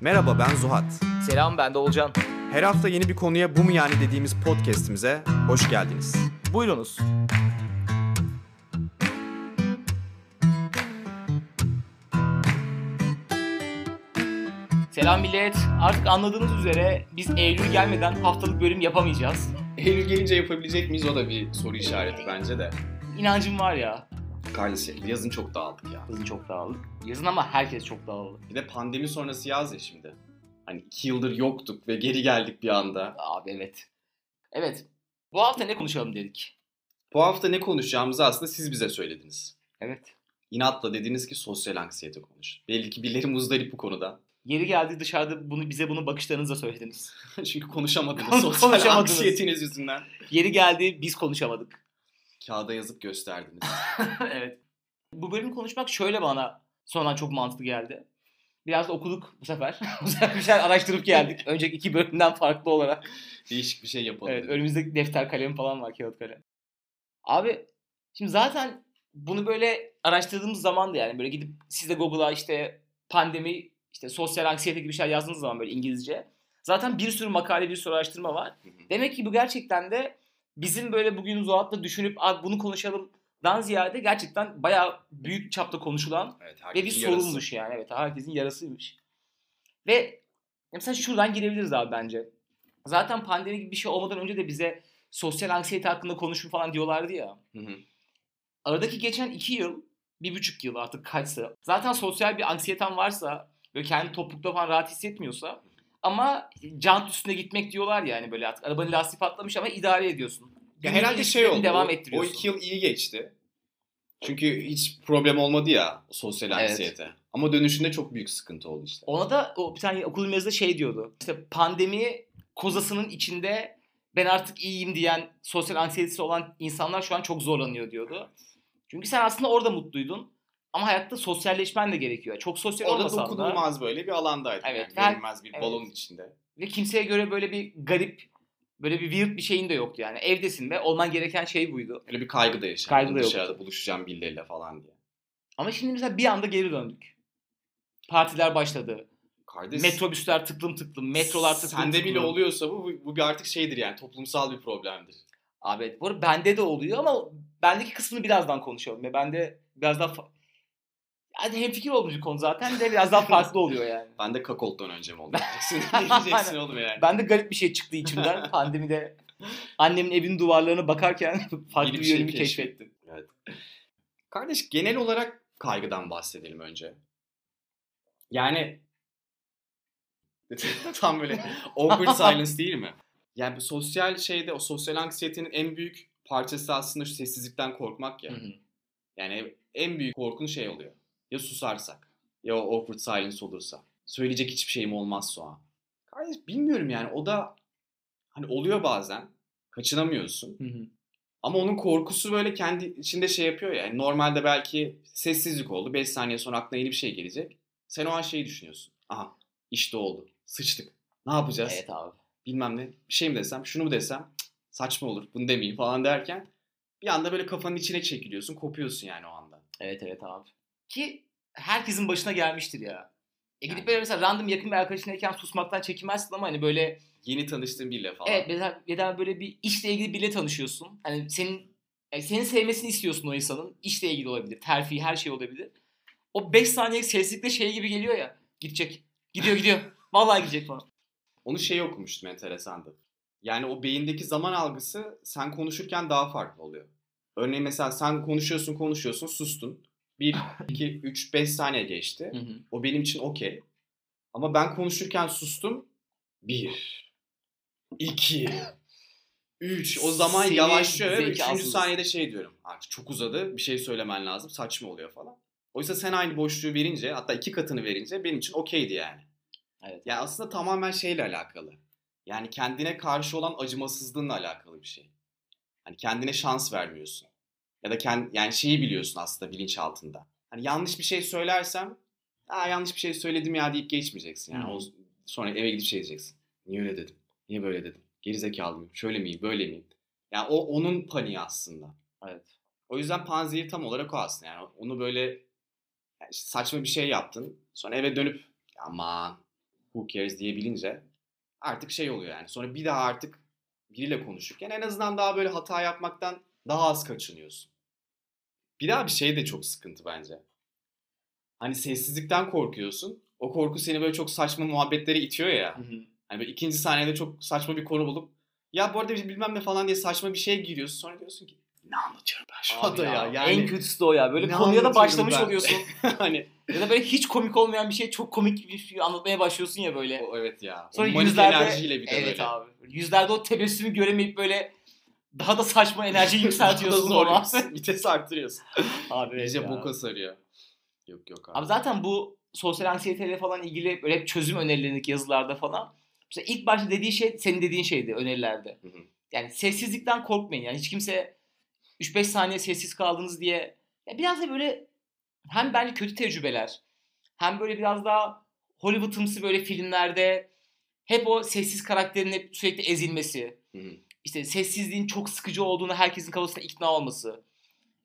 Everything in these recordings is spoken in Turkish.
Merhaba ben Zuhat. Selam ben de Olcan. Her hafta yeni bir konuya bu mu yani dediğimiz podcast'imize hoş geldiniz. Buyurunuz. Selam millet. Artık anladığınız üzere biz Eylül gelmeden haftalık bölüm yapamayacağız. Eylül gelince yapabilecek miyiz o da bir soru işareti bence de. İnancım var ya. Kardeşim yazın çok dağıldık ya. Yazın çok dağıldık. Yazın ama herkes çok dağıldı. Bir de pandemi sonrası yaz ya şimdi. Hani iki yıldır yoktuk ve geri geldik bir anda. Abi evet. Evet. Bu hafta ne konuşalım dedik. Bu hafta ne konuşacağımızı aslında siz bize söylediniz. Evet. İnatla dediniz ki sosyal anksiyete konuş. Belli ki birileri muzdarip bu konuda. Yeri geldi dışarıda bunu bize bunu bakışlarınızla söylediniz. Çünkü konuşamadınız Kon- sosyal konuşamadınız. anksiyetiniz yüzünden. Yeri geldi biz konuşamadık. Kağıda yazıp gösterdiniz. evet. Bu bölümü konuşmak şöyle bana sonradan çok mantıklı geldi. Biraz da okuduk bu sefer. bu sefer bir şeyler araştırıp geldik. Önceki iki bölümden farklı olarak. Değişik bir şey yapalım Evet, önümüzde defter kalem falan var, kağıt kalem. Abi şimdi zaten bunu böyle araştırdığımız zaman da yani böyle gidip siz de Google'a işte pandemi, işte sosyal anksiyete gibi şeyler yazdığınız zaman böyle İngilizce. Zaten bir sürü makale, bir sürü araştırma var. Demek ki bu gerçekten de bizim böyle bugün Zuhat'la düşünüp bunu konuşalımdan ziyade gerçekten bayağı büyük çapta konuşulan Evet, ve bir sorunmuş yani. Evet herkesin yarasıymış. Ve mesela şuradan girebiliriz abi bence. Zaten pandemi gibi bir şey olmadan önce de bize sosyal anksiyete hakkında konuşun falan diyorlardı ya. Hı hı. Aradaki geçen iki yıl, bir buçuk yıl artık kaçsa. Zaten sosyal bir anksiyeten varsa, böyle kendi toplulukta falan rahat hissetmiyorsa ama jant üstüne gitmek diyorlar ya hani böyle artık arabanın lastiği patlamış ama idare ediyorsun. Ya herhalde şey oldu. Devam o-. O iki yıl iyi geçti. Çünkü hiç problem olmadı ya sosyal Evet. anksiyete. Ama dönüşünde çok büyük sıkıntı oldu işte. Ona da o bir tane okulun yazıda şey diyordu. İşte pandemi kozasının içinde ben artık iyiyim diyen sosyal anksiyetesi olan insanlar şu an çok zorlanıyor diyordu. Çünkü sen aslında orada mutluydun. Ama hayatta sosyalleşmen de gerekiyor. Çok sosyal Orada olmasan da. dokunulmaz böyle bir alandaydı. Evet, Yani. Görünmez bir evet. balonun içinde. Ve kimseye göre böyle bir garip, böyle bir weird bir şeyin de yoktu yani. Evdesin ve olman gereken şey buydu. Öyle bir kaygı da yaşadım. Kaygı da yoktu. Dışarıda buluşacağım birileriyle falan diye. Ama şimdi mesela bir anda geri döndük. Partiler başladı. Kardeş Metrobüsler tıklım tıklım, metrolar tıklım Sende tıklım. bile oluyorsa bu, bu bir artık şeydir yani toplumsal bir problemdir. Abi evet, bu arada bende de oluyor ama bendeki kısmını birazdan konuşalım. Ve bende biraz daha yani hemfikir olduğumuz bir konu zaten de biraz daha farklı oluyor yani. Ben de kakolttan önce mi oldu? diyeceksin. ne diyeceksin oğlum yani? Ben de garip bir şey çıktı içimden pandemide. Annemin evinin duvarlarına bakarken farklı bir, bir şey yönümü keşfettim. Evet. Kardeş genel olarak kaygıdan bahsedelim önce. Yani tam böyle awkward silence değil mi? Yani bu sosyal şeyde o sosyal anksiyetenin en büyük parçası aslında şu sessizlikten korkmak ya. Hı hı. Yani en büyük korkun şey oluyor. Ya susarsak ya o awkward silence olursa. Söyleyecek hiçbir şeyim olmazsa o an. Kardeş bilmiyorum yani o da hani oluyor bazen. Kaçınamıyorsun. Hı hı. Ama onun korkusu böyle kendi içinde şey yapıyor ya. Yani normalde belki sessizlik oldu. 5 saniye sonra aklına yeni bir şey gelecek. Sen o an şeyi düşünüyorsun. Aha işte oldu. Sıçtık. Ne yapacağız? Evet abi. Bilmem ne. Bir şey mi desem? Şunu mu desem? Cık, saçma olur. Bunu demeyeyim falan derken bir anda böyle kafanın içine çekiliyorsun. Kopuyorsun yani o anda. Evet evet abi. Ki herkesin başına gelmiştir ya. E gidip Yani. böyle mesela random yakın bir arkadaşınayken susmaktan çekinmezsin ama hani böyle Yeni tanıştığın biriyle falan. Evet mesela ya da böyle bir işle ilgili biriyle tanışıyorsun. Hani senin yani senin sevmesini istiyorsun o insanın. İşle ilgili olabilir. Terfi her şey olabilir. O 5 saniyelik sessizlikte şey gibi geliyor ya. Gidecek. Gidiyor gidiyor. Vallahi gidecek falan. Onu şey okumuştum enteresandı. Yani o beyindeki zaman algısı sen konuşurken daha farklı oluyor. Örneğin mesela sen konuşuyorsun konuşuyorsun sustun. 1, 2, 3, 5 saniye geçti. Hı hı. O benim için okey. Ama ben konuşurken sustum. 1, 2, 3. O zaman Senin yavaşlıyor ve zeki 3. asılsın. saniyede şey diyorum. Artık çok uzadı bir şey söylemen lazım saçma oluyor falan. Oysa sen aynı boşluğu verince hatta iki katını verince benim için okeydi yani. Evet. Yani aslında tamamen şeyle alakalı. Yani kendine karşı olan acımasızlığınla alakalı bir şey. Hani kendine şans vermiyorsun. Ya da kend, yani şeyi biliyorsun aslında bilinçaltında. Hani yanlış bir şey söylersem, Aa, yanlış bir şey söyledim ya deyip geçmeyeceksin. Yani Hı. o, sonra eve gidip şey diyeceksin. Niye öyle dedim? Niye böyle dedim? Gerizekalı mıyım? Şöyle miyim? Böyle miyim? Yani o onun paniği aslında. Evet. O yüzden panzehir tam olarak o aslında. Yani onu böyle yani işte saçma bir şey yaptın. Sonra eve dönüp aman who cares diyebilince artık şey oluyor yani. Sonra bir daha artık biriyle konuşurken en azından daha böyle hata yapmaktan daha az kaçınıyorsun. Bir daha bir şey de çok sıkıntı bence. Hani sessizlikten korkuyorsun. O korku seni böyle çok saçma muhabbetlere itiyor ya. Hani böyle ikinci saniyede çok saçma bir konu bulup ya bu arada bilmem ne falan diye saçma bir şeye giriyorsun. Sonra diyorsun ki ne anlatıyorum ben şu anda ya. ya, Yani En kötüsü de o ya. Böyle Ne konuya da başlamış ben? oluyorsun. hani ya da böyle hiç komik olmayan bir şey çok komik bir şey anlatmaya başlıyorsun ya böyle. o, evet ya. Sonra o yüzlerde enerjiyle bir de evet böyle. abi. Yüzlerde o tebessümü göremeyip böyle daha da saçma enerji yükseltiyorsun. Zorluyorsun. Vites arttırıyorsun. abi evet İyice ya. boka sarıyor. Yok yok abi. Abi zaten bu sosyal anksiyeteyle falan ilgili böyle hep çözüm önerilerindeki yazılarda falan. Mesela ilk başta dediği şey senin dediğin şeydi önerilerde. Hı hı. Yani sessizlikten korkmayın. Yani hiç kimse 3-5 saniye sessiz kaldınız diye. Ya biraz da böyle hem bence kötü tecrübeler hem böyle biraz daha Hollywood'ımsı böyle filmlerde hep o sessiz karakterin hep sürekli ezilmesi. Hı hı. İşte sessizliğin çok sıkıcı olduğunu herkesin kafasına ikna olması.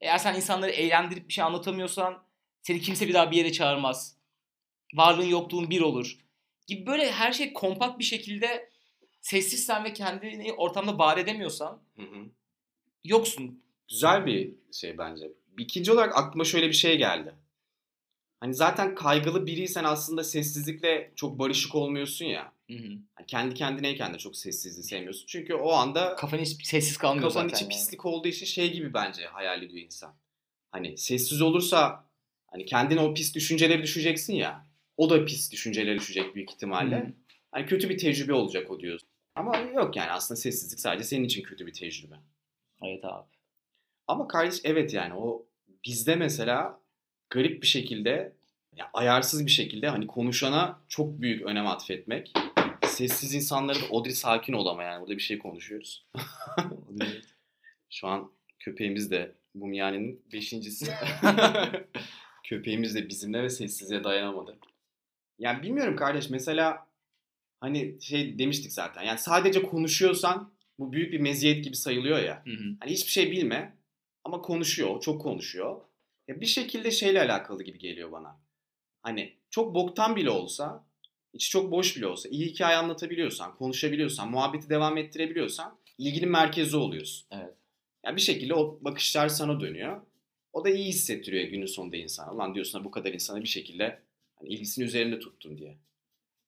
Eğer sen insanları eğlendirip bir şey anlatamıyorsan seni kimse bir daha bir yere çağırmaz. Varlığın yokluğun bir olur. Gibi böyle her şey kompakt bir şekilde sessizsen ve kendini ortamda var edemiyorsan Hı hı. yoksun. Güzel bir şey bence. İkinci olarak aklıma şöyle bir şey geldi. Hani zaten kaygılı biriysen aslında sessizlikle çok barışık olmuyorsun ya. Yani kendi kendineyken de çok sessizliği sevmiyorsun. Çünkü o anda Kafan hiç sessiz kalmıyor kafanın zaten. içi yani. pislik olduğu için şey gibi bence hayal ediyor insan. Hani sessiz olursa hani kendine o pis düşünceleri düşeceksin ya. O da pis düşüncelere düşecek büyük ihtimalle. Hı. Hani kötü bir tecrübe olacak o diyorsun. Ama yok yani aslında sessizlik sadece senin için kötü bir tecrübe. Evet abi. Ama kardeş evet yani o bizde mesela garip bir şekilde ya ayarsız bir şekilde hani konuşana çok büyük önem atfetmek. Sessiz insanları da Odri sakin ol ama yani burada bir şey konuşuyoruz. Şu an köpeğimiz de Mumyani'nin beşincisi. köpeğimiz de bizimle ve sessizliğe dayanamadı. Yani bilmiyorum kardeş mesela hani şey demiştik zaten yani sadece konuşuyorsan bu büyük bir meziyet gibi sayılıyor ya. Hı hı. Hani hiçbir şey bilme ama konuşuyor, çok konuşuyor. Ya bir şekilde şeyle alakalı gibi geliyor bana. Hani çok boktan bile olsa, içi çok boş bile olsa, iyi hikaye anlatabiliyorsan, konuşabiliyorsan, muhabbeti devam ettirebiliyorsan ilginin merkezi oluyorsun. Evet. Ya bir şekilde o bakışlar sana dönüyor. O da iyi hissettiriyor günün sonunda insana. Ulan diyorsun bu kadar insana bir şekilde hani ilgisini üzerinde tuttun diye.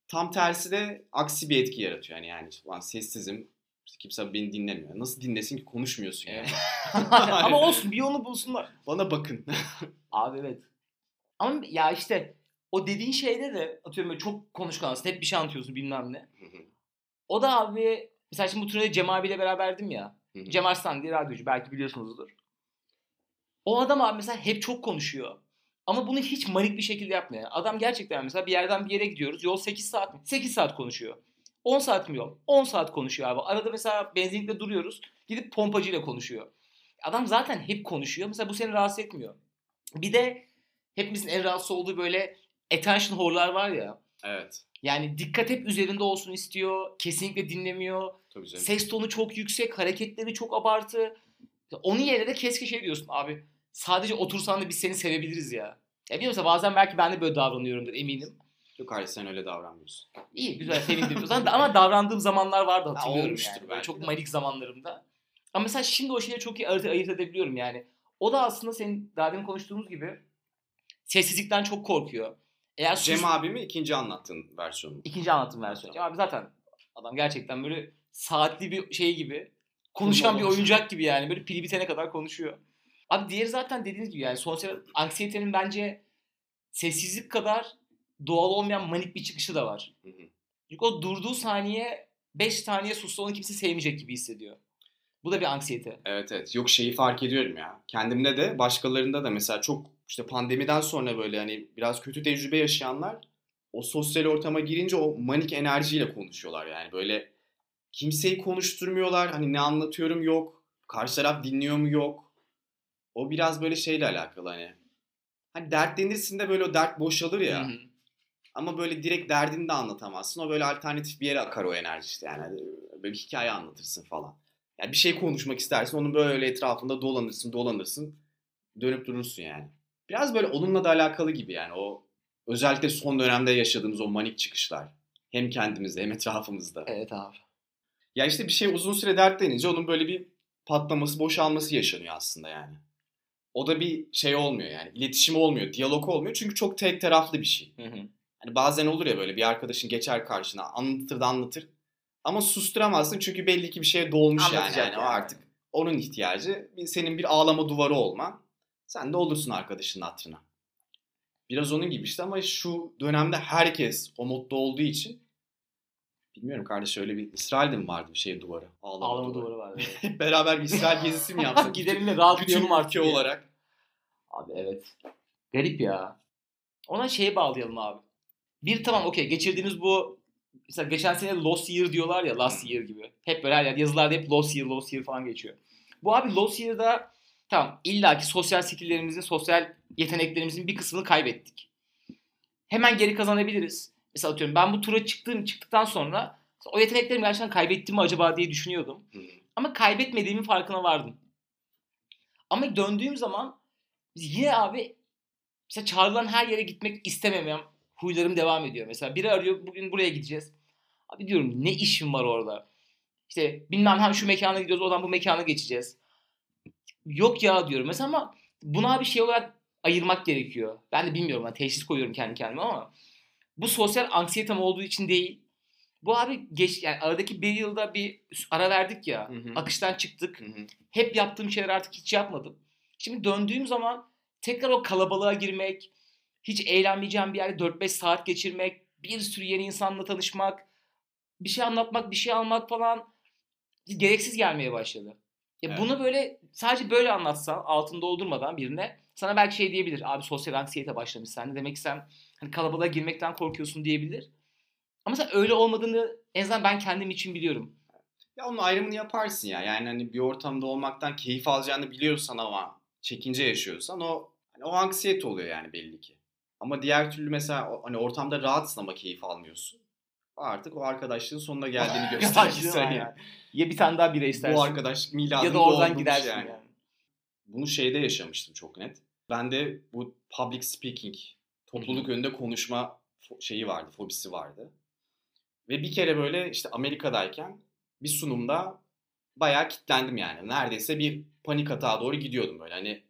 Tam tersi de aksi bir etki yaratıyor. Yani yani ulan sessizim, işte kimse beni dinlemiyor. Nasıl dinlesin ki konuşmuyorsun yani. Ama olsun bir yolunu bulsunlar. Bana bakın. Abi evet. Ama ya işte o dediğin şeyde de atıyorum böyle çok konuşkansın. Hep bir şey anlatıyorsun bilmem ne. O da abi mesela şimdi bu turnede Cem abiyle beraberdim ya. Cem Arslan diye radyocu belki biliyorsunuzdur. O adam abi mesela hep çok konuşuyor. Ama bunu hiç manik bir şekilde yapmıyor. Adam gerçekten mesela bir yerden bir yere gidiyoruz. Yol 8 saat mi? 8 saat konuşuyor. 10 saat mi yol? 10 saat konuşuyor abi. Arada mesela benzinlikte duruyoruz. Gidip pompacıyla konuşuyor. Adam zaten hep konuşuyor. Mesela bu seni rahatsız etmiyor. Bir de hepimizin en rahatsız olduğu böyle attention whore'lar var ya. evet. Yani dikkat hep üzerinde olsun istiyor. Kesinlikle dinlemiyor. Tabii canım. Ses tonu çok yüksek, hareketleri çok abartı. Onun yerine de keşke şey diyorsun abi. Sadece otursan da biz seni sevebiliriz ya. Ya biliyor musun bazen belki ben de böyle davranıyorumdur eminim. Yok hayır sen öyle davranmıyorsun. İyi güzel sevindim. O zaman da- ama davrandığım zamanlar vardı hatırlıyorum olmuştur yani. Böyle çok de. manik zamanlarımda. Ama mesela şimdi o şeyi çok iyi ayırt, ayırt edebiliyorum yani. O da aslında senin daha demin konuştuğumuz gibi sessizlikten çok korkuyor. Eğer sus... Cem abi mi ikinci anlattığın versiyonu? İkinci anlatım versiyonu. Cem abi zaten adam gerçekten böyle saatli bir şey gibi konuşan bir oyuncak gibi yani. Böyle pili bitene kadar konuşuyor. Abi diğeri zaten dediğiniz gibi yani sosyal anksiyetenin bence sessizlik kadar doğal olmayan manik bir çıkışı da var. Hı hı. Çünkü o durduğu saniye 5 saniye sussa onu kimse sevmeyecek gibi hissediyor. Bu da bir anksiyete. Evet evet. Yok şeyi fark ediyorum ya. Kendimde de başkalarında da mesela çok işte pandemiden sonra böyle hani biraz kötü tecrübe yaşayanlar o sosyal ortama girince o manik enerjiyle konuşuyorlar yani. Böyle kimseyi konuşturmuyorlar. Hani ne anlatıyorum yok. Karşı taraf dinliyor mu yok. O biraz böyle şeyle alakalı hani. Hani dertlenirsin de böyle o dert boşalır ya. Hı hı. Ama böyle direkt derdini de anlatamazsın. O böyle alternatif bir yere akar o enerji işte yani. Böyle bir hikaye anlatırsın falan. Yani bir şey konuşmak istersin. Onun böyle etrafında dolanırsın, dolanırsın. Dönüp durursun yani. Biraz böyle onunla da alakalı gibi yani. O özellikle son dönemde yaşadığımız o manik çıkışlar. Hem kendimizde hem etrafımızda. Evet abi. Ya işte bir şey uzun süre dertlenince onun böyle bir patlaması, boşalması yaşanıyor aslında yani. O da bir şey olmuyor yani. İletişim olmuyor, diyalog olmuyor. Çünkü çok tek taraflı bir şey. Hı hı. Hani bazen olur ya böyle bir arkadaşın geçer karşına anlatır da anlatır. Ama susturamazsın çünkü belli ki bir şeye dolmuş yani. Anlatacak yani. O artık onun ihtiyacı. Senin bir ağlama duvarı olman. Sen de olursun arkadaşının hatırına. Biraz onun gibi işte ama şu dönemde herkes o modda olduğu için bilmiyorum kardeş öyle bir İsrail'de mi vardı bir şey duvarı? Ağlama, Ağlama duvarı. duvarı var. evet. Hep beraber bir İsrail gezisi mi yapsak? Gidelim de rahatlayalım artık. ülke olarak. Abi evet. Garip ya. Ona şeye bağlayalım abi. Bir tamam okey geçirdiğimiz bu mesela geçen sene lost year diyorlar ya last year gibi. Hep böyle her yer yazılarda hep lost year lost year falan geçiyor. Bu abi lost year'da tamam illaki sosyal skill'lerimizin, sosyal yeteneklerimizin bir kısmını kaybettik. Hemen geri kazanabiliriz. Mesela atıyorum ben bu tura çıktığım çıktıktan sonra o yeteneklerimi gerçekten kaybettim mi acaba diye düşünüyordum. Ama kaybetmediğimin farkına vardım. Ama döndüğüm zaman yine abi mesela çağrılan her yere gitmek istememem huylarım devam ediyor. Mesela biri arıyor bugün buraya gideceğiz. Abi diyorum ne işim var orada? İşte bilmem hem şu mekana gidiyoruz oradan bu mekana geçeceğiz. Yok ya diyorum. Mesela ama buna bir şey olarak ayırmak gerekiyor. Ben de bilmiyorum. Ben teşhis koyuyorum kendi kendime ama bu sosyal anksiyetem olduğu için değil. Bu abi geç yani aradaki bir yılda bir ara verdik ya. Hı hı. Akıştan çıktık Hı hı. hep yaptığım şeyler artık hiç yapmadım. Şimdi döndüğüm zaman tekrar o kalabalığa girmek, hiç eğlenmeyeceğim bir yerde 4-5 saat geçirmek, bir sürü yeni insanla tanışmak, bir şey anlatmak, bir şey almak falan gereksiz gelmeye başladı. Ya Evet. bunu böyle sadece böyle anlatsan altını doldurmadan birine sana belki şey diyebilir. Abi sosyal anksiyete başlamış sende. Demek ki sen hani kalabalığa girmekten korkuyorsun diyebilir. Ama sen öyle olmadığını en azından ben kendim için biliyorum. Ya onun ayrımını yaparsın ya. Yani hani bir ortamda olmaktan keyif alacağını biliyorsan ama çekince yaşıyorsan o hani o anksiyete oluyor yani belli ki. Ama diğer türlü mesela hani ortamda rahatsın ama keyif almıyorsun. Artık o arkadaşlığın sonuna geldiğini gösterir. Yani. Ya bir tane daha bira istersin. Bu arkadaşlık miladını ya da oradan gidersin yani. yani. Bunu şeyde yaşamıştım çok net. Ben de bu public speaking, topluluk önünde konuşma şeyi vardı, fobisi vardı. Ve bir kere böyle işte Amerika'dayken bir sunumda bayağı kitlendim yani. Neredeyse bir panik atağa doğru gidiyordum böyle. Hani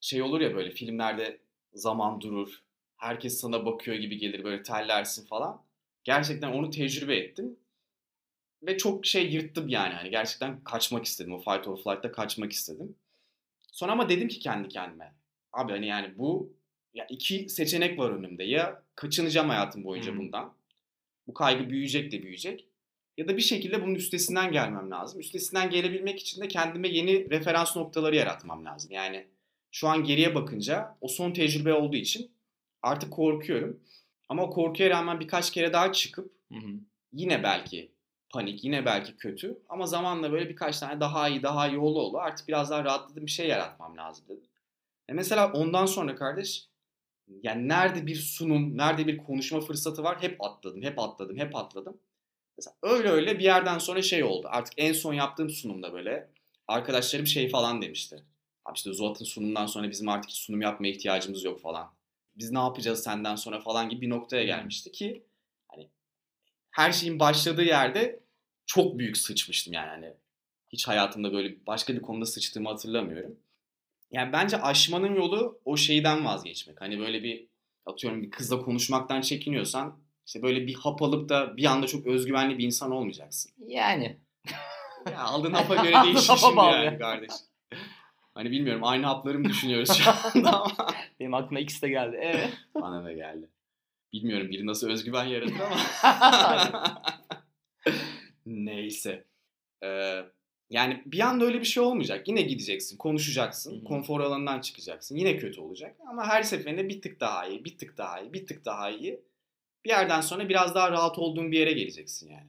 şey olur ya böyle filmlerde zaman durur. Herkes sana bakıyor gibi gelir böyle terlersin falan. Gerçekten onu tecrübe ettim. Ve çok şey yırttım yani. Hani gerçekten kaçmak istedim. O fight or flight'ta kaçmak istedim. Sonra ama dedim ki kendi kendime. Abi hani yani bu ya iki seçenek var önümde. Ya kaçınacağım hayatım boyunca Hı. bundan. Bu kaygı büyüyecek de büyüyecek. Ya da bir şekilde bunun üstesinden gelmem lazım. Üstesinden gelebilmek için de kendime yeni referans noktaları yaratmam lazım. Yani şu an geriye bakınca o son tecrübe olduğu için artık korkuyorum. Ama o korkuya rağmen birkaç kere daha çıkıp Hı hı. yine belki panik, yine belki kötü ama zamanla böyle birkaç tane daha iyi, daha iyi ola ola artık biraz daha rahatladığım bir şey yaratmam lazım dedim. E mesela ondan sonra kardeş yani nerede bir sunum, nerede bir konuşma fırsatı var hep atladım, hep atladım, hep atladım. Mesela öyle öyle bir yerden sonra şey oldu. Artık en son yaptığım sunumda böyle arkadaşlarım şey falan demişti. Abi işte Zuhat'ın sunumundan sonra bizim artık sunum yapmaya ihtiyacımız yok falan. Biz ne yapacağız senden sonra falan gibi bir noktaya gelmişti ki hani her şeyin başladığı yerde çok büyük sıçmıştım yani hani hiç hayatımda böyle başka bir konuda sıçtığımı hatırlamıyorum. Yani bence aşmanın yolu o şeyden vazgeçmek. Hani böyle bir atıyorum bir kızla konuşmaktan çekiniyorsan işte böyle bir hap alıp da bir anda çok özgüvenli bir insan olmayacaksın. Yani. Ya aldığın hapa göre değişir şimdi yani kardeş. Hani bilmiyorum aynı hapları mı düşünüyoruz şu anda ama Benim aklıma ikisi de geldi. Evet. bana da geldi. Bilmiyorum biri nasıl özgüven yaratır ama. Neyse. Ee, yani bir anda öyle bir şey olmayacak. Yine gideceksin, konuşacaksın, Hı hı. konfor alanından çıkacaksın. Yine kötü olacak ama her seferinde bir tık daha iyi, bir tık daha iyi, bir tık daha iyi. Bir yerden sonra biraz daha rahat olduğun bir yere geleceksin yani.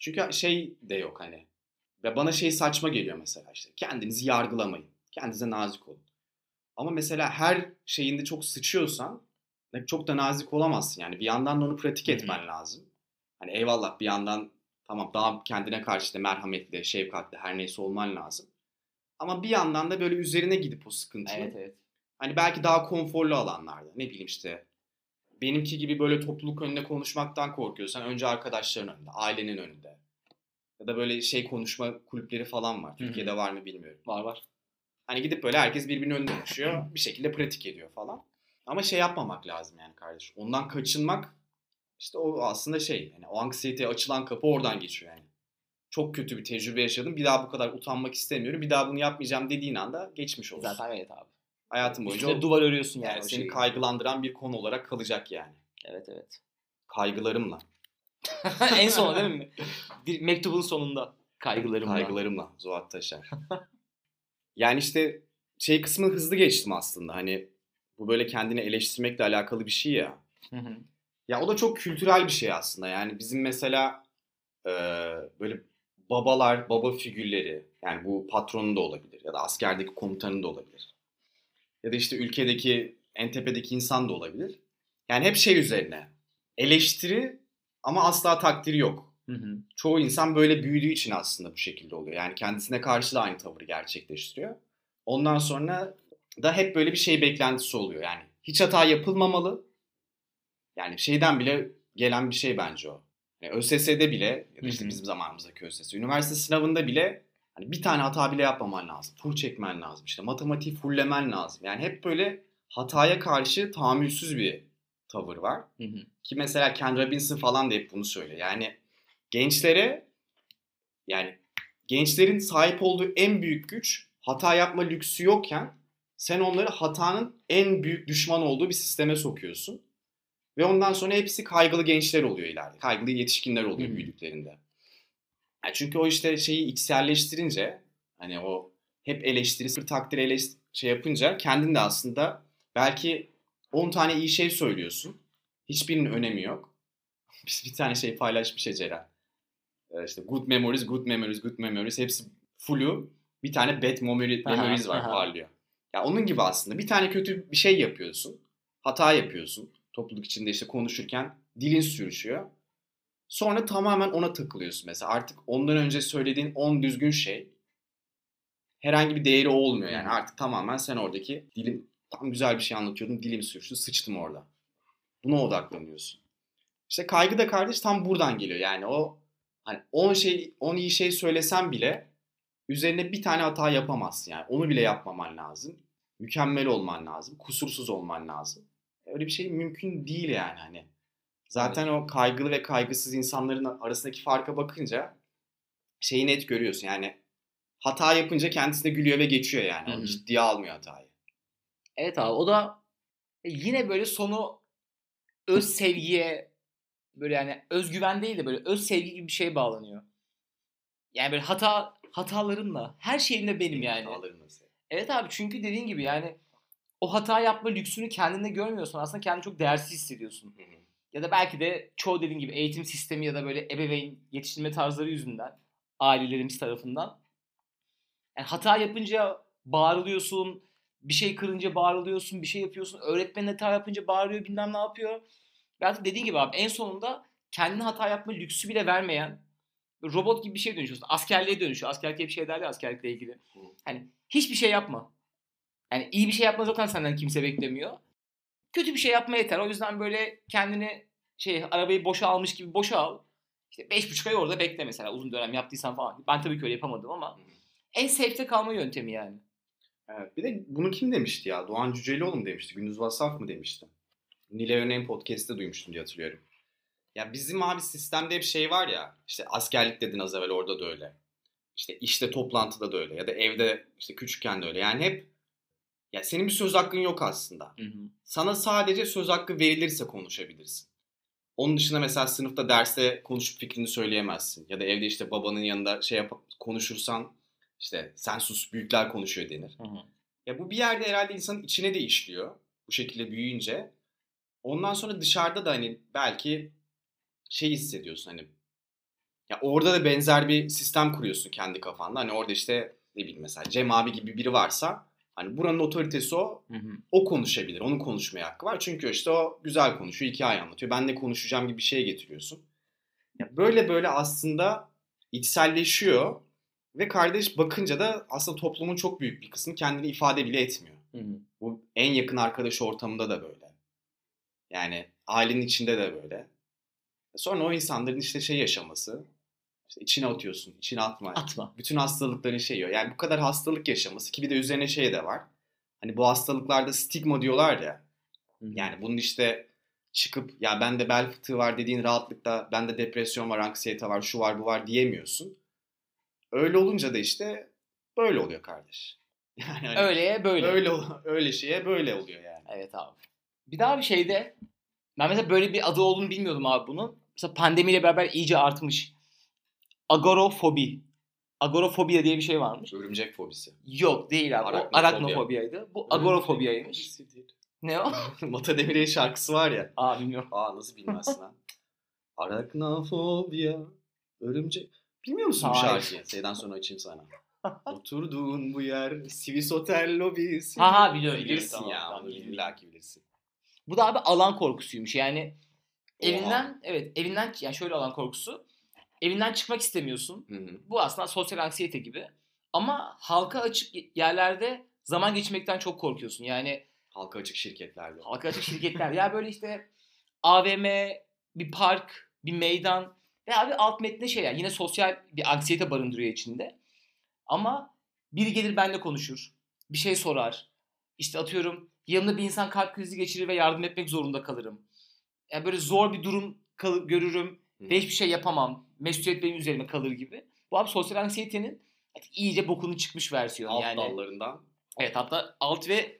Çünkü şey de yok hani. Ve bana şey saçma geliyor mesela işte. Kendinizi yargılamayın. Kendinize nazik olun. Ama mesela her şeyinde çok sıçıyorsan çok da nazik olamazsın. Yani bir yandan da onu pratik etmen lazım. Hani eyvallah bir yandan tamam daha kendine karşı da merhametli, şefkatli her neyse olman lazım. Ama bir yandan da böyle üzerine gidip o sıkıntıyı evet evet. hani belki daha konforlu alanlarda ne bileyim işte benimki gibi böyle topluluk önünde konuşmaktan korkuyorsan önce arkadaşların önünde, ailenin önünde. Ya da böyle şey konuşma kulüpleri falan var. Hı hı. Türkiye'de var mı bilmiyorum. Var var. Hani gidip böyle herkes birbirinin önünde konuşuyor. Bir şekilde pratik ediyor falan. Ama şey yapmamak lazım yani kardeşim. Ondan kaçınmak işte o aslında şey. Yani o anksiyeteye açılan kapı oradan geçiyor yani. Çok kötü bir tecrübe yaşadım. Bir daha bu kadar utanmak istemiyorum. Bir daha bunu yapmayacağım dediğin anda geçmiş olsun. Zaten evet abi. Hayatın boyunca Üstüne o, duvar örüyorsun yani. yani seni şeyi. kaygılandıran bir konu olarak kalacak yani. Evet evet. Kaygılarımla. en son değil mi? Bir mektubun sonunda kaygılarımla. Kaygılarımla Zuhat Taşer. yani işte şey kısmı hızlı geçtim aslında. Hani bu böyle kendini eleştirmekle alakalı bir şey ya. Hı hı. Ya o da çok kültürel bir şey aslında. Yani bizim mesela e, böyle babalar, baba figürleri yani bu patronun da olabilir ya da askerdeki komutanın da olabilir. Ya da işte ülkedeki en tepedeki insan da olabilir. Yani hep şey üzerine eleştiri ama asla takdiri yok. Hı hı. Çoğu insan böyle büyüdüğü için aslında bu şekilde oluyor. Yani kendisine karşı da aynı tavırı gerçekleştiriyor. Ondan sonra da hep böyle bir şey beklentisi oluyor. Yani hiç hata yapılmamalı. Yani şeyden bile gelen bir şey bence o. Yani ÖSS'de bile ya da işte bizim zamanımızdaki ÖSS, üniversite sınavında bile hani bir tane hata bile yapmaman lazım. Full çekmen lazım. İşte matematiği fulllemen lazım. Yani hep böyle hataya karşı tahammülsüz bir tavır var. Hı hı. Ki mesela Ken Robinson falan da hep bunu söylüyor. Yani gençlere yani gençlerin sahip olduğu en büyük güç hata yapma lüksü yokken sen onları hatanın en büyük düşman olduğu bir sisteme sokuyorsun. Ve ondan sonra hepsi kaygılı gençler oluyor ileride. Kaygılı yetişkinler oluyor büyüdüklerinde. Yani çünkü o işte şeyi içselleştirince hani o hep eleştiri, sır takdir eleştiri şey yapınca kendin de aslında belki 10 tane iyi şey söylüyorsun. Hiçbirinin önemi yok. Biz bir tane şey paylaşmış ya Ceren. Ee, işte good memories, good memories, good memories hepsi full'u. Bir tane bad memory, memories var parlıyor. Ya onun gibi aslında bir tane kötü bir şey yapıyorsun. Hata yapıyorsun. Topluluk içinde işte konuşurken dilin sürüşüyor. Sonra tamamen ona takılıyorsun mesela. Artık ondan önce söylediğin 10 düzgün şey herhangi bir değeri olmuyor yani. Artık tamamen sen oradaki dilim tam güzel bir şey anlatıyordum. Dilim sürçtü, sıçtım orada. Buna odaklanıyorsun. İşte kaygı da kardeş tam buradan geliyor. Yani o hani 10 şey 10 iyi şey söylesen bile üzerine bir tane hata yapamazsın yani. Onu bile yapmaman lazım. Mükemmel olman lazım. Kusursuz olman lazım. Öyle bir şey mümkün değil yani hani. Zaten o kaygılı ve kaygısız insanların arasındaki farka bakınca şeyi net görüyorsun. Yani hata yapınca kendisi de gülüyor ve geçiyor yani. Hı O hı. ciddiye almıyor hatayı. Evet abi o da e, yine böyle sonu öz sevgiye böyle yani özgüven değil de böyle öz sevgi gibi bir şeye bağlanıyor. Yani böyle hata hatalarımla her şeyimle benim yani. Hataları nasıl? Evet abi çünkü dediğin gibi yani o hata yapma lüksünü kendinde görmüyorsun. Aslında kendini çok değersiz hissediyorsun. Hı hı. Ya da belki de çoğu dediğin gibi eğitim sistemi ya da böyle ebeveyn yetiştirme tarzları yüzünden ailelerimiz tarafından. Yani hata yapınca bağırılıyorsun, bir şey kırınca bağırılıyorsun, bir şey yapıyorsun, öğretmen hata yapınca bağırıyor bilmem ne yapıyor. Artık dediğin gibi abi en sonunda kendine hata yapma lüksü bile vermeyen robot gibi bir şey dönüşüyorsun. Askerliğe dönüşüyor. Askerlik bir şey derler askerlikle ilgili. Hani hiçbir şey yapma. Yani iyi bir şey yapma zaten senden kimse beklemiyor. Kötü bir şey yapma yeter. O yüzden böyle kendini şey arabayı boşa almış gibi boşa al. İşte beş buçuk ay orada bekle mesela uzun dönem yaptıysan falan. Ben tabii ki öyle yapamadım ama en safe'te kalma yöntemi yani. Evet. Bir de bunu kim demişti ya? Doğan Cücelioğlu mu demişti? Gündüz Vassaf mı demişti? Nilay Örneğin podcast'te duymuştum diye hatırlıyorum. Ya bizim abi sistemde hep şey var ya. işte askerlik dedin az evvel orada da öyle. İşte işte toplantıda da öyle. Ya da evde işte küçükken de öyle. Yani hep ya senin bir söz hakkın yok aslında. Sana sadece söz hakkı verilirse konuşabilirsin. Onun dışında mesela sınıfta derste konuşup fikrini söyleyemezsin. Ya da evde işte babanın yanında şey yap konuşursan işte sen sus büyükler konuşuyor denir. Ya bu bir yerde herhalde insanın içine de işliyor. Bu şekilde büyüyünce. Ondan sonra dışarıda da hani belki şey hissediyorsun hani ya orada da benzer bir sistem kuruyorsun kendi kafanda. Hani orada işte ne bileyim mesela Cem abi gibi biri varsa hani buranın otoritesi o. O konuşabilir. Onun konuşmaya hakkı var. Çünkü işte o güzel konuşuyor, hikaye anlatıyor. Ben de konuşacağım gibi bir şey getiriyorsun. Ya böyle böyle aslında içselleşiyor ve kardeş bakınca da aslında toplumun çok büyük bir kısmı kendini ifade bile etmiyor. Bu en yakın arkadaş ortamında da böyle. Yani ailenin içinde de böyle. Sonra o insanların işte şey yaşaması. İşte içine atıyorsun, içine atma. Atma. Bütün hastalıkların şeyi o. Yani bu kadar hastalık yaşaması ki bir de üzerine şey de var. Hani bu hastalıklarda stigma diyorlar ya. Yani bunun işte çıkıp ya bende bel fıtığı var dediğin rahatlıkla bende depresyon var, anksiyete var, şu var, bu var diyemiyorsun. Öyle olunca da işte böyle oluyor kardeş. Yani hani Öyleye böyle. öyle öyle şeye böyle oluyor yani. Evet abi. Bir daha bir şeyde ben mesela böyle bir adı olduğunu bilmiyordum abi bunun. Mesela pandemiyle beraber iyice artmış. Agorofobi. Agorofobia diye bir şey varmış. Örümcek fobisi. Yok değil abi. O Arachnofobiya. arachnofobiyaydı. Bu agorofobiyaymış. Ne o? Mata Demir'in şarkısı var ya. Aa bilmiyorum. Aa nasıl bilmezsin ha? Araknofobia. Örümcek. Bilmiyor musun bu Hayır. şarkıyı? Şeyden sonra açayım sana. Oturduğun bu yer Swiss Hotel lobisi. Ha ha biliyorum. Bilirsin biliyorum, ya. tamam, biliyorum. illa ki bilirsin. Bu da abi alan korkusuymuş. Yani Oha. evinden evet evinden yani şöyle alan korkusu. Evinden çıkmak istemiyorsun. Hı hı. Bu aslında sosyal anksiyete gibi. Ama halka açık yerlerde zaman geçirmekten çok korkuyorsun. Yani Halka açık şirketlerde. halka açık şirketler ya böyle işte AVM, bir park, bir meydan veya bir alt metne şeyler. Yine sosyal bir anksiyete barındırıyor içinde. Ama biri gelir benimle konuşur. Bir şey sorar. İşte atıyorum yanımda bir insan kalp krizi geçirir ve yardım etmek zorunda kalırım. Yani böyle zor bir durum kal- görürüm ve hiçbir şey yapamam. Mesuliyet benim üzerime kalır gibi. Bu abi sosyal anksiyetenin artık iyice bokunu çıkmış versiyonu. Alt yani dallarından. Evet hatta alt ve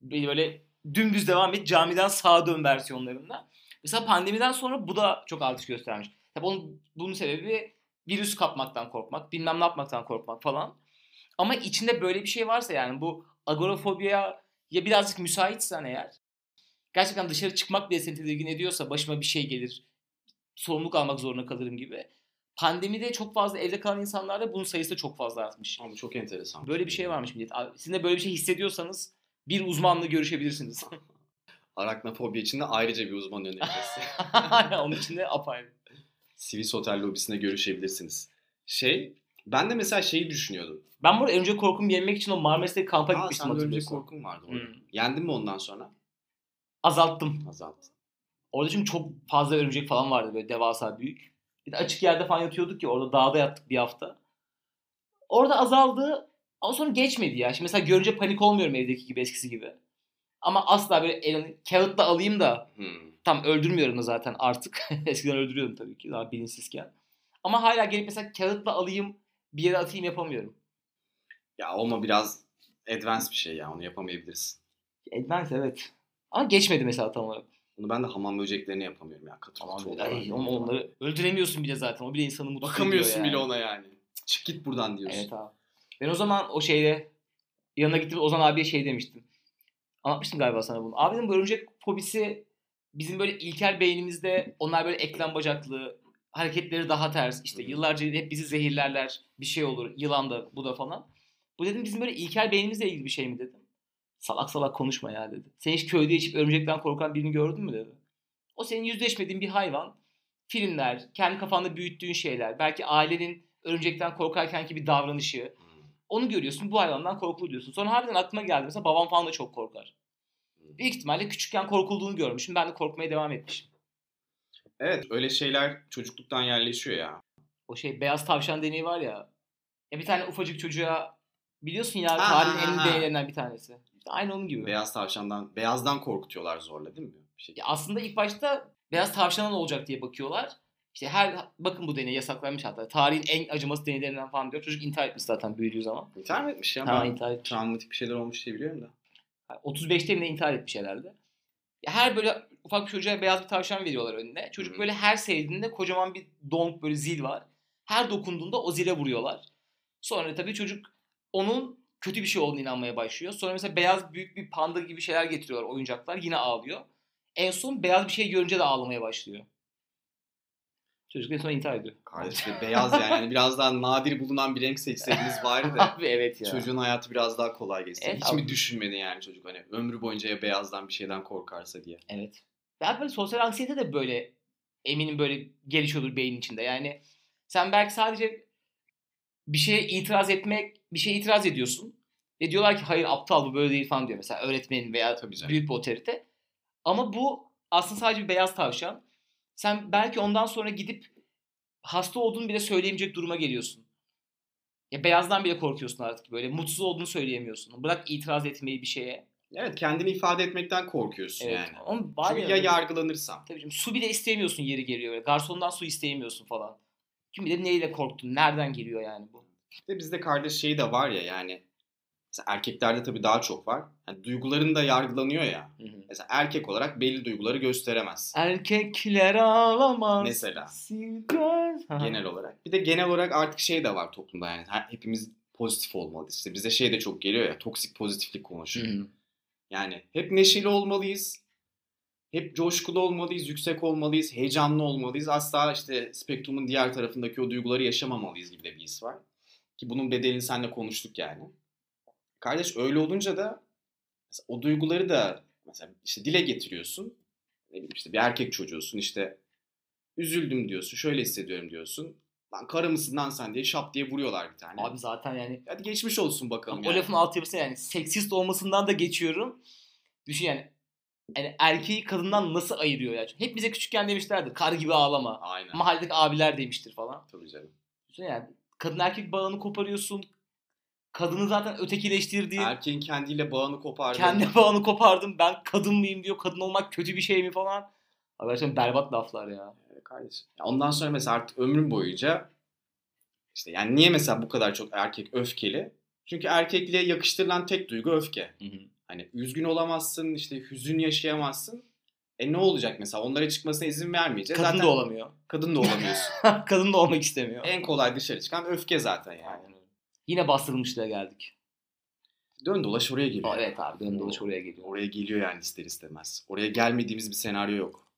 böyle dümdüz devam et camiden sağa dön versiyonlarında. Mesela pandemiden sonra bu da çok artış göstermiş. Tabii onun, bunun sebebi virüs kapmaktan korkmak, bilmem ne yapmaktan korkmak falan. Ama içinde böyle bir şey varsa yani bu agorafobiya ya birazcık müsaitsen eğer gerçekten dışarı çıkmak bile seni tedirgin ediyorsa başıma bir şey gelir, sorumluluk almak zorunda kalırım gibi. Pandemide çok fazla evde kalan insanlarda bunun sayısı da çok fazla artmış. Ama çok enteresan. Böyle bir şey varmış millet. Abi, Sizin de böyle bir şey hissediyorsanız bir uzmanla görüşebilirsiniz. Araknofobi için de ayrıca bir uzman önerisi. Onun için de apayrı. Swiss Hotel lobisinde görüşebilirsiniz. Şey, ben de mesela şeyi düşünüyordum. Ben bu arada örümcek korkumu yenmek için o Marmaris'teki kampa Aa gitmiştim sende örümcek hatırlıyorsun. korkun vardı orada. Hmm. Yendin mi ondan sonra? Azalttım. Azalttı. Orada çünkü çok fazla örümcek falan vardı böyle devasa büyük. Bir de açık yerde falan yatıyorduk ya orada dağda yattık bir hafta. Orada azaldı ama sonra geçmedi ya. Şimdi mesela görünce panik olmuyorum evdeki gibi eskisi gibi. Ama asla böyle elini kağıtla alayım da Hmm. tam öldürmüyorum da zaten artık. Eskiden öldürüyordum tabii ki daha bilinçsizken. Ama hala gelip mesela kağıtla alayım bir yere atayım yapamıyorum. Ya olma biraz advanced bir şey ya onu yapamayabilirsin. Advance evet. Ama geçmedi mesela tam olarak. Bunu ben de hamam böceklerini yapamıyorum ya. Katı Tamam. katı Ay, ama onları öldüremiyorsun bile zaten. O bile insanı mutsuz Bakamıyorsun yani. bile ona yani. Çık git buradan diyorsun. Evet abi. Ben o zaman o şeyde yanına gittim Ozan abiye şey demiştim. Anlatmıştım galiba sana bunu. Abi dedim bu örümcek fobisi bizim böyle ilkel beynimizde onlar böyle eklem bacaklı hareketleri daha ters. işte yıllarca hep bizi zehirlerler. Bir şey olur. Yılan da bu da falan. Bu dedim bizim böyle ilkel beynimizle ilgili bir şey mi dedim. Salak salak konuşma ya dedi. Sen hiç köyde içip örümcekten korkan birini gördün mü dedi. O senin yüzleşmediğin bir hayvan. Filmler, kendi kafanda büyüttüğün şeyler, belki ailenin örümcekten korkarkenki bir davranışı. Onu görüyorsun bu hayvandan korkulu diyorsun. Sonra harbiden aklıma geldi mesela babam falan da çok korkar. Büyük ihtimalle küçükken korkulduğunu görmüşüm. Ben de korkmaya devam etmişim. Evet öyle şeyler çocukluktan yerleşiyor ya. O şey beyaz tavşan deneyi var ya. Ya bir tane ufacık çocuğa biliyorsun ya tarihin en ha. deneylerinden bir tanesi. İşte aynı onun gibi. Beyaz tavşandan, beyazdan korkutuyorlar zorla değil mi? Bir şey. Ya aslında ilk başta beyaz tavşana ne olacak diye bakıyorlar. İşte her bakın bu deney yasaklanmış hatta. Tarihin en acımasız deneylerinden falan diyor. Çocuk intihar etmiş zaten büyüdüğü zaman. İntihar mı etmiş ya? Ben intihar etmiş. travmatik bir şeyler olmuş diye biliyorum da. 35'te mi ne intihar etmiş herhalde. Her böyle ufak bir çocuğa beyaz bir tavşan veriyorlar önüne. Çocuk böyle her sevdiğinde kocaman bir donk böyle zil var. Her dokunduğunda o zile vuruyorlar. Sonra tabii çocuk onun kötü bir şey olduğunu inanmaya başlıyor. Sonra mesela beyaz büyük bir panda gibi şeyler getiriyorlar oyuncaklar. Yine ağlıyor. En son beyaz bir şey görünce de ağlamaya başlıyor. Çocuk en son intihar ediyor. Kardeşim beyaz yani. yani biraz daha nadir bulunan bir renk seçseydiniz bari de. Abi evet ya. Çocuğun hayatı biraz daha kolay geçsin. Evet, Hiç abi. mi düşünmedi yani çocuk hani ömrü boyunca ya beyazdan bir şeyden korkarsa diye. Evet. Ben böyle sosyal anksiyete de böyle eminim böyle gelişiyordur beynin içinde. Yani sen belki sadece bir şeye itiraz etmek, bir şeye itiraz ediyorsun. Ve diyorlar ki hayır aptal bu böyle değil falan diyor mesela öğretmenin veya Tabii canım. büyük bir otorite. Ama bu aslında sadece bir beyaz tavşan. Sen belki ondan sonra gidip hasta olduğunu bile söyleyemeyecek duruma geliyorsun. Ya beyazdan bile korkuyorsun artık böyle. Mutsuz olduğunu söyleyemiyorsun. Bırak itiraz etmeyi bir şeye. Evet kendini ifade etmekten korkuyorsun Evet. yani. Ama var Çünkü ya, ya yargılanırsam. Tabii canım, su bile isteyemiyorsun yeri geliyor. Böyle. Garsondan su isteyemiyorsun falan. Kim bilir neyle korktun? Nereden geliyor yani bu? İşte bizde kardeş şeyi de var ya yani. Mesela erkeklerde tabii daha çok var. Yani duyguların da yargılanıyor ya. Hı hı. Mesela erkek olarak belli duyguları gösteremez. Erkekler ağlamaz. Mesela. Hı hı. Genel olarak. Bir de genel olarak artık şey de var toplumda yani. Hepimiz pozitif olmalıyız. İşte bize şey de çok geliyor ya. Toksik pozitiflik Hı konuşuyor. hı. Yani hep neşeli olmalıyız. Hep coşkulu olmalıyız, yüksek olmalıyız, heyecanlı olmalıyız. Asla işte spektrumun diğer tarafındaki o duyguları yaşamamalıyız gibi de bir his var. Ki bunun bedelini seninle konuştuk yani. Kardeş öyle olunca da o duyguları da mesela işte dile getiriyorsun. Ne bileyim işte bir erkek çocuğusun işte üzüldüm diyorsun, şöyle hissediyorum diyorsun. Lan karı mısın lan sen diye şap diye vuruyorlar bir tane. Abi zaten yani Hadi geçmiş olsun bakalım o yani. lafın altyapısı yani seksist olmasından da geçiyorum. Düşün yani yani erkeği kadından nasıl ayırıyor ya? Hep bize küçükken demişlerdi kar gibi ağlama. Aynen. Mahalledeki abiler demiştir falan. Tabii canım. Düşün yani kadın erkek bağını koparıyorsun. Kadını zaten ötekileştirdiğin, Erkeğin kendiyle bağını kopardı. kendi bağını kopardım. Ben kadın mıyım diyor. Kadın olmak kötü bir şey mi falan. Arkadaşlar berbat laflar ya. Kardeşim. Ondan sonra mesela artık ömrüm boyunca işte yani niye mesela bu kadar çok erkek öfkeli? Çünkü erkekliğe yakıştırılan tek duygu öfke. Hani üzgün olamazsın, işte hüzün yaşayamazsın. E ne olacak mesela? Onlara çıkmasına izin vermeyeceğiz. Kadın zaten da olamıyor. Kadın da olamıyorsun. kadın da olmak istemiyor. en kolay dışarı çıkan öfke zaten yani. Aynen. Yine bastırılmışlığa geldik. Dön dolaş oraya geliyor. Aa, evet abi dön dolaş oraya geliyor. Oraya geliyor yani ister istemez. Oraya gelmediğimiz bir senaryo yok.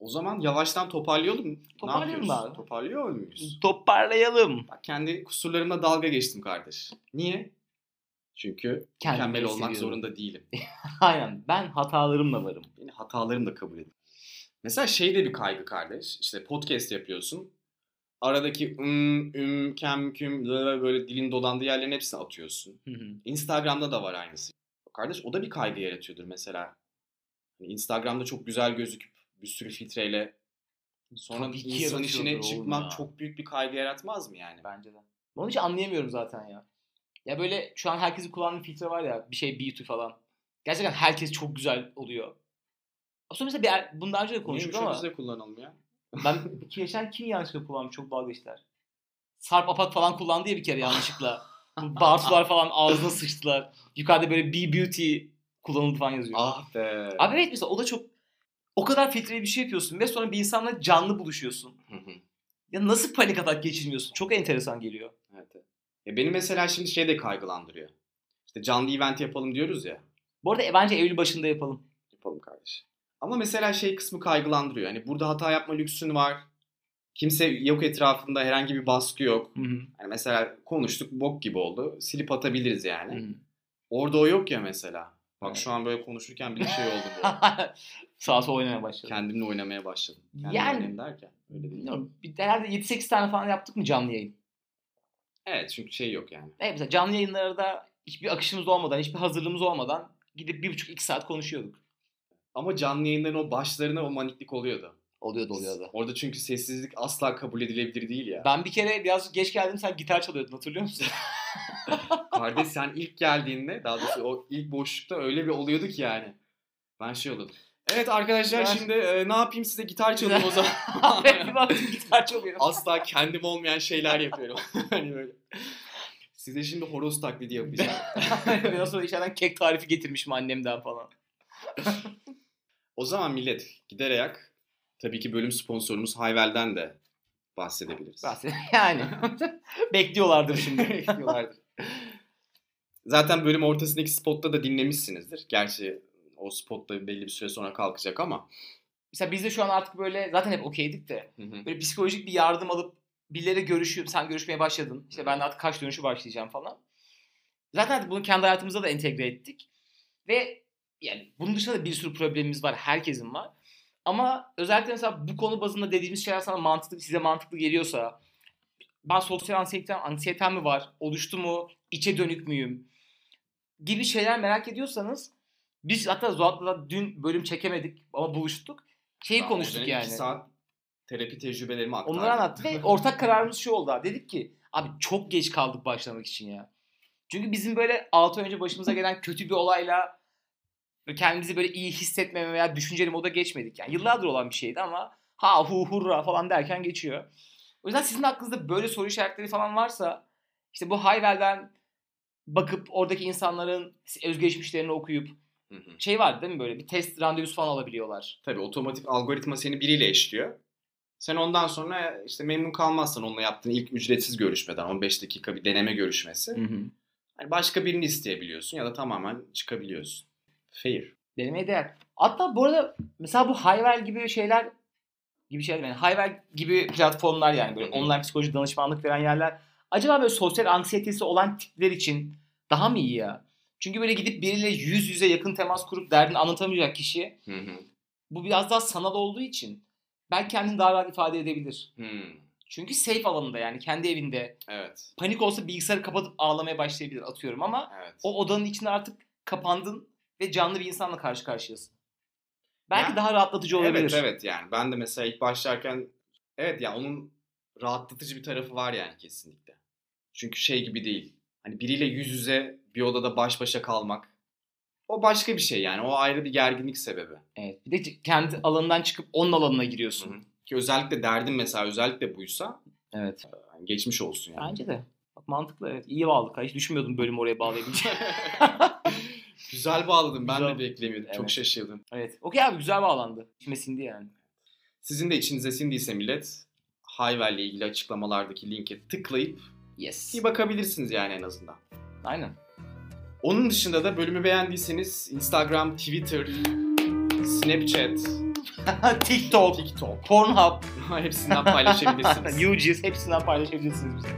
O zaman yavaştan toparlayalım. Toparlayalım abi. Toparlıyor muyuz? Toparlayalım. Bak kendi kusurlarımla dalga geçtim kardeş. Niye? Çünkü Kendimi mükemmel olmak seviyorum. zorunda değilim. Aynen ben hatalarımla varım. Beni hatalarımı da kabul edin. Mesela şey de bir kaygı kardeş. İşte podcast yapıyorsun. Aradaki ım, üm, kem, küm böyle böyle dilin dolandığı yerlerin hepsini atıyorsun. Hı hı. Instagram'da da var aynısı. Kardeş o da bir kaygı yaratıyordur mesela. Hani Instagram'da çok güzel gözüküp bir sürü filtreyle sonra Tabii ki insan yaratıyordur işine oğlum çıkmak ya. çok büyük bir kaygı yaratmaz mı yani? Bence de. Onu hiç anlayamıyorum zaten ya. Ya böyle şu an herkesin kullandığı filtre var ya bir şey beauty falan. Gerçekten herkes çok güzel oluyor. Aslında mesela bir er- bundan önce de Niye konuştuk ama güzel kullanalım ya? ben geçen kim yanlışlıkla kullanmış çok dalga geçtiler. Sarp Apak falan kullandı ya bir kere yanlışlıkla. Bu Bartular falan ağzına sıçtılar. Yukarıda böyle be beauty kullanıldı falan yazıyor. Ah be. Abi evet mesela o da çok o kadar filtreli bir şey yapıyorsun ve sonra bir insanla canlı buluşuyorsun. Ya nasıl panik atak geçirmiyorsun? Çok enteresan geliyor. Evet. Ya beni mesela şimdi şey de kaygılandırıyor. İşte canlı event yapalım diyoruz ya. Bu arada e, bence Eylül başında yapalım. Yapalım kardeş. Ama mesela şey kısmı kaygılandırıyor. Hani burada hata yapma lüksün var. Kimse yok etrafında herhangi bir baskı yok. Hı hı. Yani mesela konuştuk bok gibi oldu. Silip atabiliriz yani. Hı hı. Orada o yok ya mesela. Bak Evet. şu an böyle konuşurken bir şey oldu sola oynamaya başladı. Kendimle oynamaya başladım. Kendimle Yani- derken. Öyle değil. Bilmiyorum. Bir, herhalde 7-8 tane falan yaptık mı canlı yayın? Evet çünkü şey yok yani. Evet mesela canlı yayınlarda hiçbir akışımız olmadan, hiçbir hazırlığımız olmadan gidip bir buçuk iki saat konuşuyorduk. Ama canlı yayınların o başlarına o maniklik oluyordu. Oluyordu oluyordu. Orada çünkü sessizlik asla kabul edilebilir değil ya. Ben bir kere biraz geç geldim sen gitar çalıyordun hatırlıyor musun? Kardeş sen ilk geldiğinde daha doğrusu o ilk boşlukta öyle bir oluyordu ki yani. Ben şey oluyordum. Evet arkadaşlar Ben- şimdi e, ne yapayım size gitar çalayım o zaman. gitar çalıyorum. Asla kendim olmayan şeyler yapıyorum. hani böyle. Size şimdi horoz taklidi yapacağım. Biraz sonra içeriden kek tarifi getirmişim annemden falan. o zaman millet gider ayak. Tabii ki bölüm sponsorumuz Hayvel'den de bahsedebiliriz. Bahset- Yani bekliyorlardır şimdi. Bekliyorlardır. Zaten bölüm ortasındaki spotta da dinlemişsinizdir. Gerçi o spot da belli bir süre sonra kalkacak ama. Mesela biz de şu an artık böyle zaten hep okeydik de böyle psikolojik bir yardım alıp birileri görüşüyor. Sen görüşmeye başladın. İşte ben de artık kaç dönüşü başlayacağım falan. Zaten artık bunu kendi hayatımıza da entegre ettik. Ve yani bunun dışında da bir sürü problemimiz var. Herkesin var. Ama özellikle mesela bu konu bazında dediğimiz şeyler sana mantıklı, size mantıklı geliyorsa ben sosyal anksiyetem, anksiyetem mi var? Oluştu mu? İçe dönük müyüm? Gibi şeyler merak ediyorsanız Biz hatta Zuhat'la dün bölüm çekemedik ama buluştuk. Şeyi Ben konuştuk yani. iki saat terapi tecrübelerimi aktardım. Onları anlattı ve ortak kararımız şu oldu. abi. Dedik ki abi çok geç kaldık başlamak için ya. Çünkü bizim böyle 6 ay önce başımıza gelen kötü bir olayla kendimizi böyle iyi hissetmeme veya düşünceli moda geçmedik. Yani yıllardır olan bir şeydi ama ha hu hurra falan derken geçiyor. O yüzden sizin aklınızda böyle soru işaretleri falan varsa işte bu Hayvel'den bakıp oradaki insanların özgeçmişlerini okuyup Hı hı. şey vardı değil mi böyle bir test randevusu falan alabiliyorlar. Tabii otomatik algoritma seni biriyle eşliyor. Sen ondan sonra işte memnun kalmazsan onunla yaptığın ilk ücretsiz görüşmeden 15 dakika bir deneme görüşmesi. Hani başka birini isteyebiliyorsun ya da tamamen çıkabiliyorsun. Fair. Denemeye değer. Hatta bu arada mesela bu Hayvel gibi şeyler gibi şeyler yani Hayvel gibi platformlar yani böyle Hı hı. online psikoloji danışmanlık veren yerler acaba böyle sosyal anksiyetesi olan tipler için daha mı iyi ya? Çünkü böyle gidip biriyle yüz yüze yakın temas kurup derdini anlatamayacak kişi Hı hı. bu biraz daha sanal olduğu için belki kendini daha rahat ifade edebilir. Hmm, Çünkü safe alanında yani kendi evinde Evet. panik olsa bilgisayarı kapatıp ağlamaya başlayabilir atıyorum ama Evet. o odanın içine artık kapandın ve canlı bir insanla karşı karşıyasın. Belki Ya, daha rahatlatıcı olabilir. Evet evet yani ben de mesela ilk başlarken evet ya onun rahatlatıcı bir tarafı var yani kesinlikle. Çünkü şey gibi değil. Hani biriyle yüz yüze bir odada baş başa kalmak o başka bir şey yani. O ayrı bir gerginlik sebebi. Evet. Bir de kendi alanından çıkıp onun alanına giriyorsun. Hı hı. Ki özellikle derdim mesela özellikle buysa Evet. geçmiş olsun yani. Bence de. Bak mantıklı evet. İyi bağladık. Hiç düşünmüyordum bölümü oraya bağlayabileceğim. Güzel bağladım. Ben Güzel. de beklemiyordum. Evet. Çok şaşırdım. evet. Okey abi güzel bağlandı. İçime sindi yani. Sizin de içinize sindiyse millet Hayvel ile ilgili açıklamalardaki linke tıklayıp Yes. bir bakabilirsiniz yani en azından. Aynen. Onun dışında da bölümü beğendiyseniz Instagram, Twitter, Snapchat, TikTok, TikTok Pornhub, hepsinden paylaşabilirsiniz. UGS hepsinden paylaşabilirsiniz bize.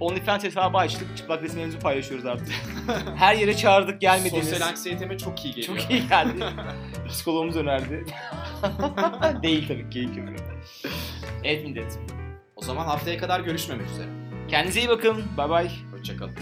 OnlyFans hesabı açtık. Çıplak resimlerimizi paylaşıyoruz artık. Her yere çağırdık gelmediniz. Sosyal anksiyeteme çok iyi geliyor. Çok iyi geldi. Psikologumuz önerdi. Değil tabii ki. Evet millet. O zaman haftaya kadar görüşmemek üzere. Kendinize iyi bakın. Bay bay. Hoşçakalın.